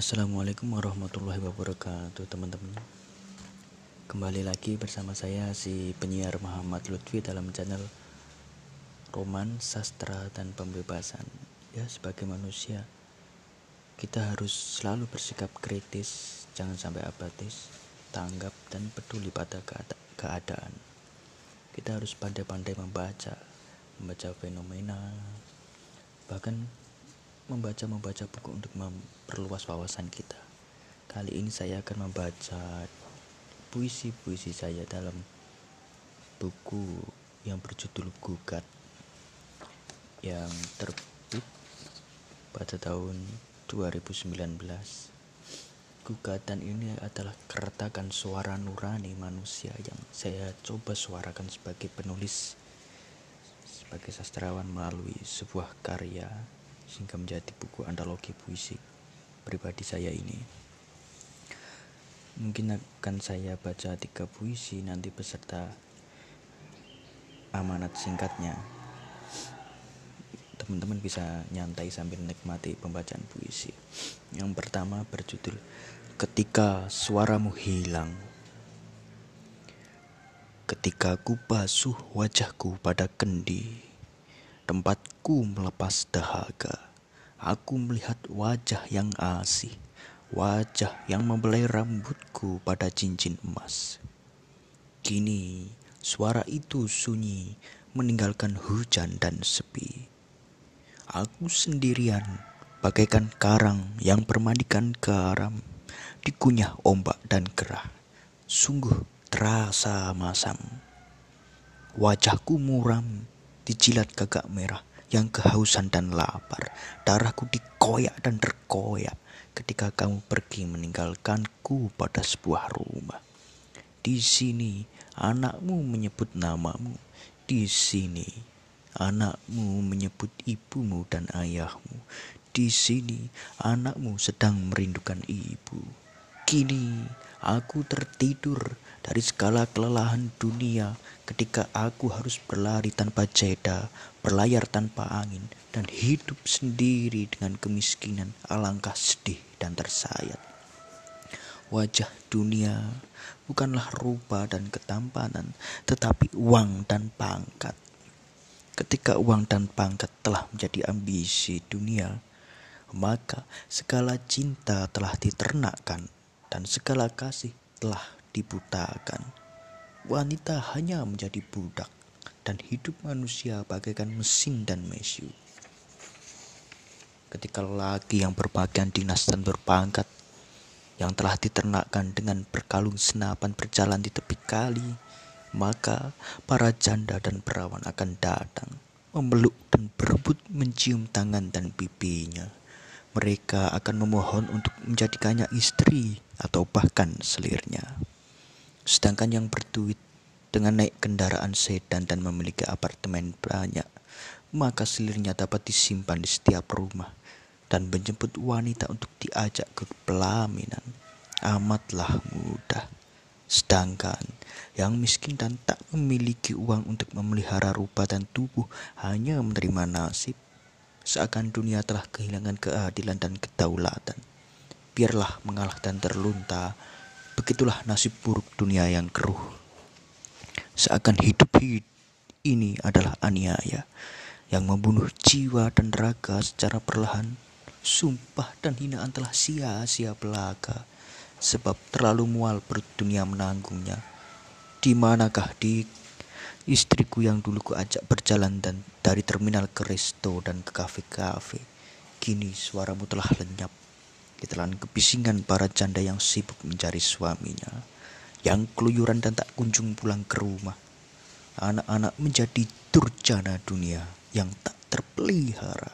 Assalamualaikum warahmatullahi wabarakatuh teman-teman. Kembali lagi bersama saya si penyiar Muhammad Lutfi dalam channel Roman, Sastra, dan Pembebasan. Ya sebagai manusia Kita harus selalu bersikap kritis Jangan sampai apatis Tanggap dan peduli pada keadaan. Kita harus pandai-pandai membaca Membaca fenomena Bahkan membaca-membaca buku untuk memperluas wawasan kita. Kali ini saya akan membaca puisi-puisi saya dalam buku yang berjudul Gugat yang terbit pada tahun 2019. Gugatan ini adalah keretakan suara nurani manusia yang saya coba suarakan sebagai penulis sebagai sastrawan melalui sebuah karya sehingga menjadi buku antologi puisi pribadi saya ini. Mungkin akan saya baca tiga puisi nanti beserta amanat singkatnya. Teman-teman bisa nyantai sambil menikmati pembacaan puisi. Yang pertama berjudul Ketika Suaramu Hilang. Ketika ku basuh wajahku pada kendi, Tempatku melepas dahaga. Aku melihat wajah yang asih, wajah yang membelai rambutku pada cincin emas. Kini suara itu sunyi, meninggalkan hujan dan sepi. Aku sendirian, bagaikan karang yang bermandikan garam, dikunyah ombak dan gerah. Sungguh terasa masam. Wajahku muram, dijilat gagak merah yang kehausan dan lapar. Darahku dikoyak dan terkoyak ketika kamu pergi meninggalkanku pada sebuah rumah. Di sini anakmu menyebut namamu. Di sini anakmu menyebut ibumu dan ayahmu. Di sini anakmu sedang merindukan ibu. Kini aku tertidur dari segala kelelahan dunia ketika aku harus berlari tanpa jeda, berlayar tanpa angin, dan hidup sendiri dengan kemiskinan alangkah sedih dan tersayat. Wajah dunia bukanlah rupa dan ketampanan, tetapi uang dan pangkat. Ketika uang dan pangkat telah menjadi ambisi dunia, maka segala cinta telah diternakkan dan segala kasih telah dibutakan. Wanita hanya menjadi budak dan hidup manusia bagaikan mesin dan mesu. Ketika lelaki yang berpakaian dinas dan berpangkat yang telah diternakkan dengan berkalung senapan berjalan di tepi kali, maka para janda dan perawan akan datang, memeluk dan berebut mencium tangan dan pipinya. Mereka akan memohon untuk menjadikannya istri atau bahkan selirnya. Sedangkan yang berduit dengan naik kendaraan sedan dan memiliki apartemen banyak, maka selirnya dapat disimpan di setiap rumah dan menjemput wanita untuk diajak ke pelaminan. Amatlah mudah. Sedangkan yang miskin dan tak memiliki uang untuk memelihara rupa dan tubuh hanya menerima nasib seakan dunia telah kehilangan keadilan dan kedaulatan. Biarlah mengalah dan terlunta, begitulah nasib buruk dunia yang keruh. Seakan hidup ini adalah aniaya yang membunuh jiwa dan raga secara perlahan. Sumpah dan hinaan telah sia-sia belaka, sebab terlalu mual perut dunia menanggungnya. Di manakah di Istriku yang dulu ku ajak berjalan dan dari terminal ke resto dan ke kafe-kafe. Kini suaramu telah lenyap. Ditelan kebisingan para janda yang sibuk mencari suaminya. Yang keluyuran dan tak kunjung pulang ke rumah. Anak-anak menjadi durjana dunia yang tak terpelihara.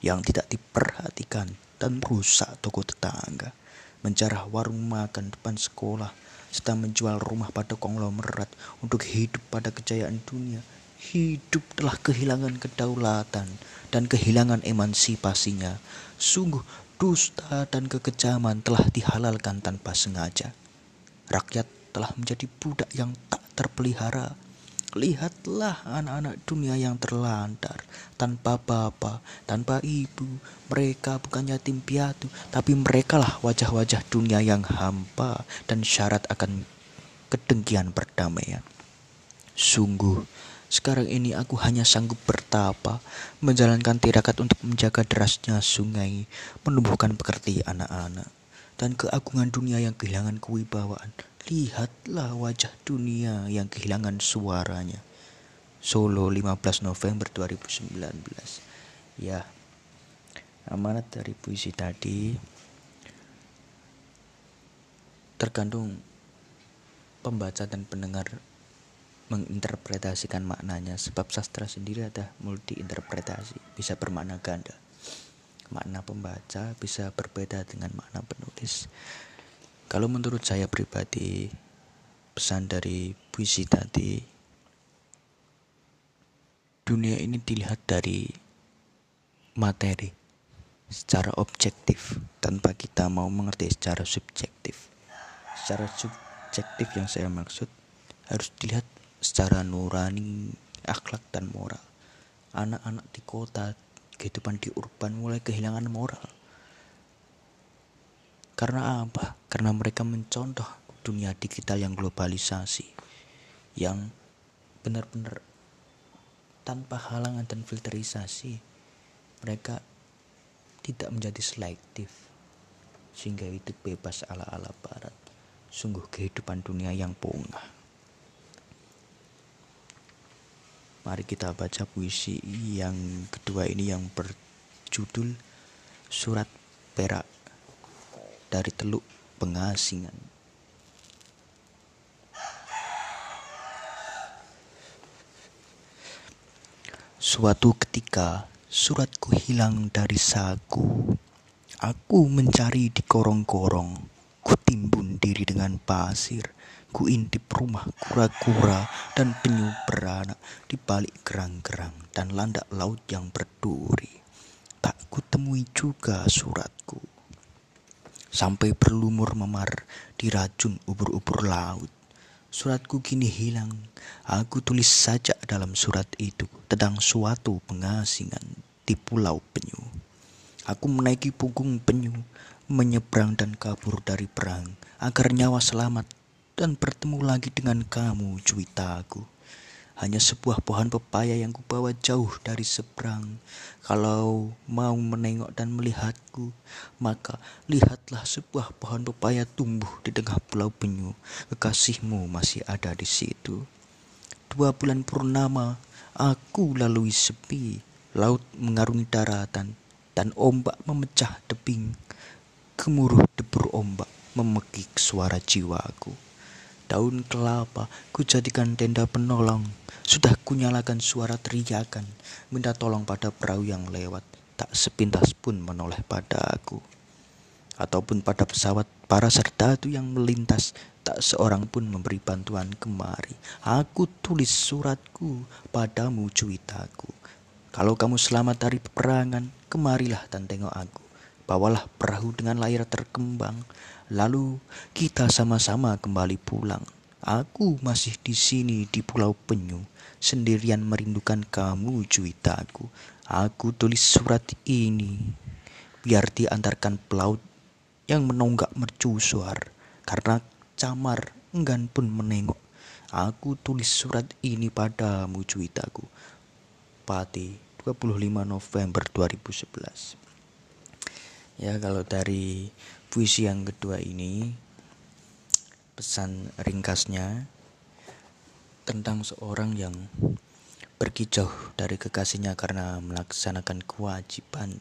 Yang tidak diperhatikan dan rusak toko tetangga. Menjarah warung makan depan sekolah sedang menjual rumah pada konglomerat untuk hidup pada kejayaan dunia. Hidup telah kehilangan kedaulatan dan kehilangan emansipasinya. Sungguh dusta dan kekejaman telah dihalalkan tanpa sengaja. Rakyat telah menjadi budak yang tak terpelihara. Lihatlah anak-anak dunia yang terlantar, tanpa bapak, tanpa ibu. Mereka bukan yatim piatu, tapi merekalah wajah-wajah dunia yang hampa dan syarat akan kedengkian perdamaian. Sungguh, sekarang ini aku hanya sanggup bertapa, menjalankan tirakat untuk menjaga derasnya sungai, menumbuhkan pekerti anak-anak, dan keagungan dunia yang kehilangan kewibawaan Lihatlah wajah dunia yang kehilangan suaranya. Solo 15 November 2019. Ya, amanat dari puisi tadi tergantung pembaca dan pendengar menginterpretasikan maknanya. Sebab sastra sendiri ada multi interpretasi bisa bermakna ganda makna pembaca bisa berbeda dengan makna penulis. Kalau menurut saya pribadi, pesan dari puisi tadi, dunia ini dilihat dari materi secara objektif tanpa kita mau mengerti secara subjektif. Secara subjektif yang saya maksud harus dilihat secara nurani, akhlak dan moral. Anak-anak di kota, kehidupan di urban mulai kehilangan moral karena apa? Karena mereka mencontoh dunia digital yang globalisasi, yang benar-benar tanpa halangan dan filterisasi, mereka tidak menjadi selektif, sehingga itu bebas ala-ala barat. Sungguh kehidupan dunia yang pongah. Mari kita baca puisi yang kedua ini yang berjudul Surat Perak dari Teluk Pengasingan. Suatu ketika suratku hilang dari saku. Aku mencari di korong-korong. Ku timbun diri dengan pasir. Ku intip rumah kura-kura dan penyu beranak di balik gerang-gerang dan landak laut yang berduri. Tak kutemui juga suratku sampai berlumur memar di racun ubur-ubur laut. Suratku kini hilang. Aku tulis saja dalam surat itu tentang suatu pengasingan di pulau penyu. Aku menaiki punggung penyu, menyeberang dan kabur dari perang agar nyawa selamat dan bertemu lagi dengan kamu, cuitaku hanya sebuah pohon pepaya yang kubawa jauh dari seberang. Kalau mau menengok dan melihatku, maka lihatlah sebuah pohon pepaya tumbuh di tengah pulau penyu. Kekasihmu masih ada di situ. Dua bulan purnama, aku lalui sepi. Laut mengarungi daratan, dan ombak memecah tebing. Gemuruh debur ombak memekik suara jiwaku. Daun kelapa kujadikan tenda penolong sudah kunyalakan suara teriakan, minta tolong pada perahu yang lewat, tak sepintas pun menoleh pada aku. Ataupun pada pesawat para serdadu yang melintas, tak seorang pun memberi bantuan kemari. Aku tulis suratku padamu cuitaku. Kalau kamu selamat dari peperangan, kemarilah dan tengok aku. Bawalah perahu dengan layar terkembang, lalu kita sama-sama kembali pulang. Aku masih di sini di Pulau Penyu, sendirian merindukan kamu cuitaku. Aku tulis surat ini biar diantarkan pelaut yang menonggak mercusuar karena camar enggan pun menengok. Aku tulis surat ini padamu cuitaku. Pati 25 November 2011 Ya kalau dari puisi yang kedua ini pesan ringkasnya tentang seorang yang pergi jauh dari kekasihnya karena melaksanakan kewajiban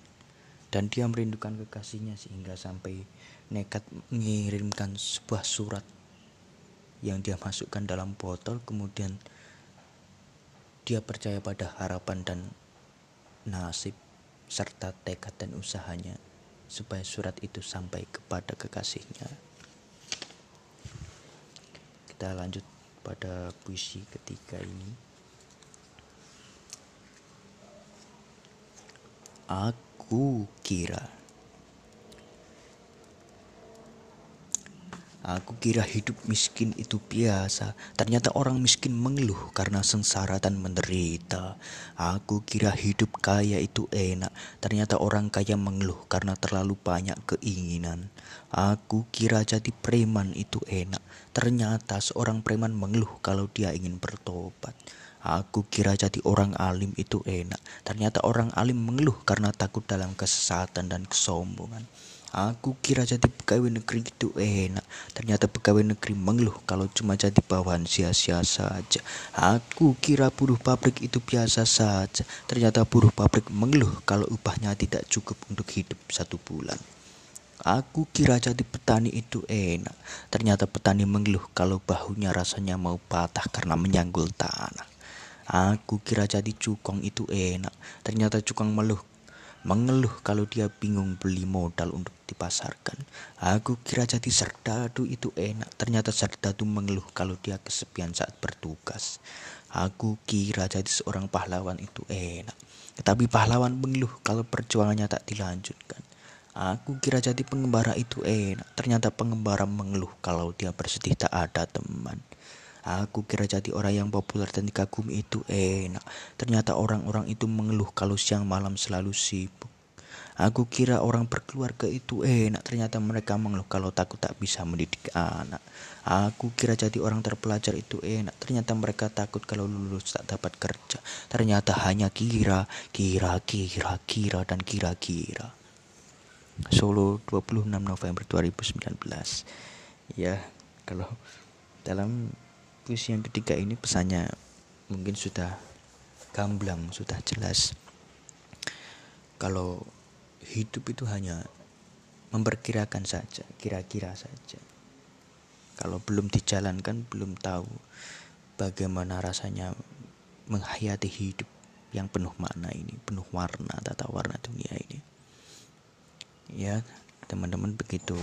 dan dia merindukan kekasihnya sehingga sampai nekat mengirimkan sebuah surat yang dia masukkan dalam botol kemudian dia percaya pada harapan dan nasib serta tekad dan usahanya supaya surat itu sampai kepada kekasihnya kita lanjut pada puisi ketiga ini. Aku kira Aku kira hidup miskin itu biasa. Ternyata orang miskin mengeluh karena sengsara dan menderita. Aku kira hidup kaya itu enak. Ternyata orang kaya mengeluh karena terlalu banyak keinginan. Aku kira jadi preman itu enak. Ternyata seorang preman mengeluh kalau dia ingin bertobat. Aku kira jadi orang alim itu enak. Ternyata orang alim mengeluh karena takut dalam kesesatan dan kesombongan. Aku kira jadi pegawai negeri itu enak. Ternyata pegawai negeri mengeluh kalau cuma jadi bawahan sia-sia saja. Aku kira buruh pabrik itu biasa saja. Ternyata buruh pabrik mengeluh kalau upahnya tidak cukup untuk hidup satu bulan. Aku kira jadi petani itu enak. Ternyata petani mengeluh kalau bahunya rasanya mau patah karena menyanggul tanah. Aku kira jadi cukong itu enak. Ternyata cukong meluh mengeluh kalau dia bingung beli modal untuk dipasarkan. Aku kira jadi serdadu itu enak, ternyata serdadu mengeluh kalau dia kesepian saat bertugas. Aku kira jadi seorang pahlawan itu enak, tetapi pahlawan mengeluh kalau perjuangannya tak dilanjutkan. Aku kira jadi pengembara itu enak, ternyata pengembara mengeluh kalau dia bersedih tak ada teman. Aku kira jadi orang yang populer dan dikagumi itu enak. Ternyata orang-orang itu mengeluh kalau siang malam selalu sibuk. Aku kira orang berkeluarga itu enak. Ternyata mereka mengeluh kalau takut tak bisa mendidik anak. Aku kira jadi orang terpelajar itu enak. Ternyata mereka takut kalau lulus tak dapat kerja. Ternyata hanya kira, kira, kira, kira, dan kira-kira. Solo 26 November 2019. Ya, kalau dalam puisi yang ketiga ini pesannya mungkin sudah gamblang, sudah jelas. Kalau hidup itu hanya memperkirakan saja, kira-kira saja. Kalau belum dijalankan, belum tahu bagaimana rasanya menghayati hidup yang penuh makna ini, penuh warna, tata warna dunia ini. Ya, teman-teman begitu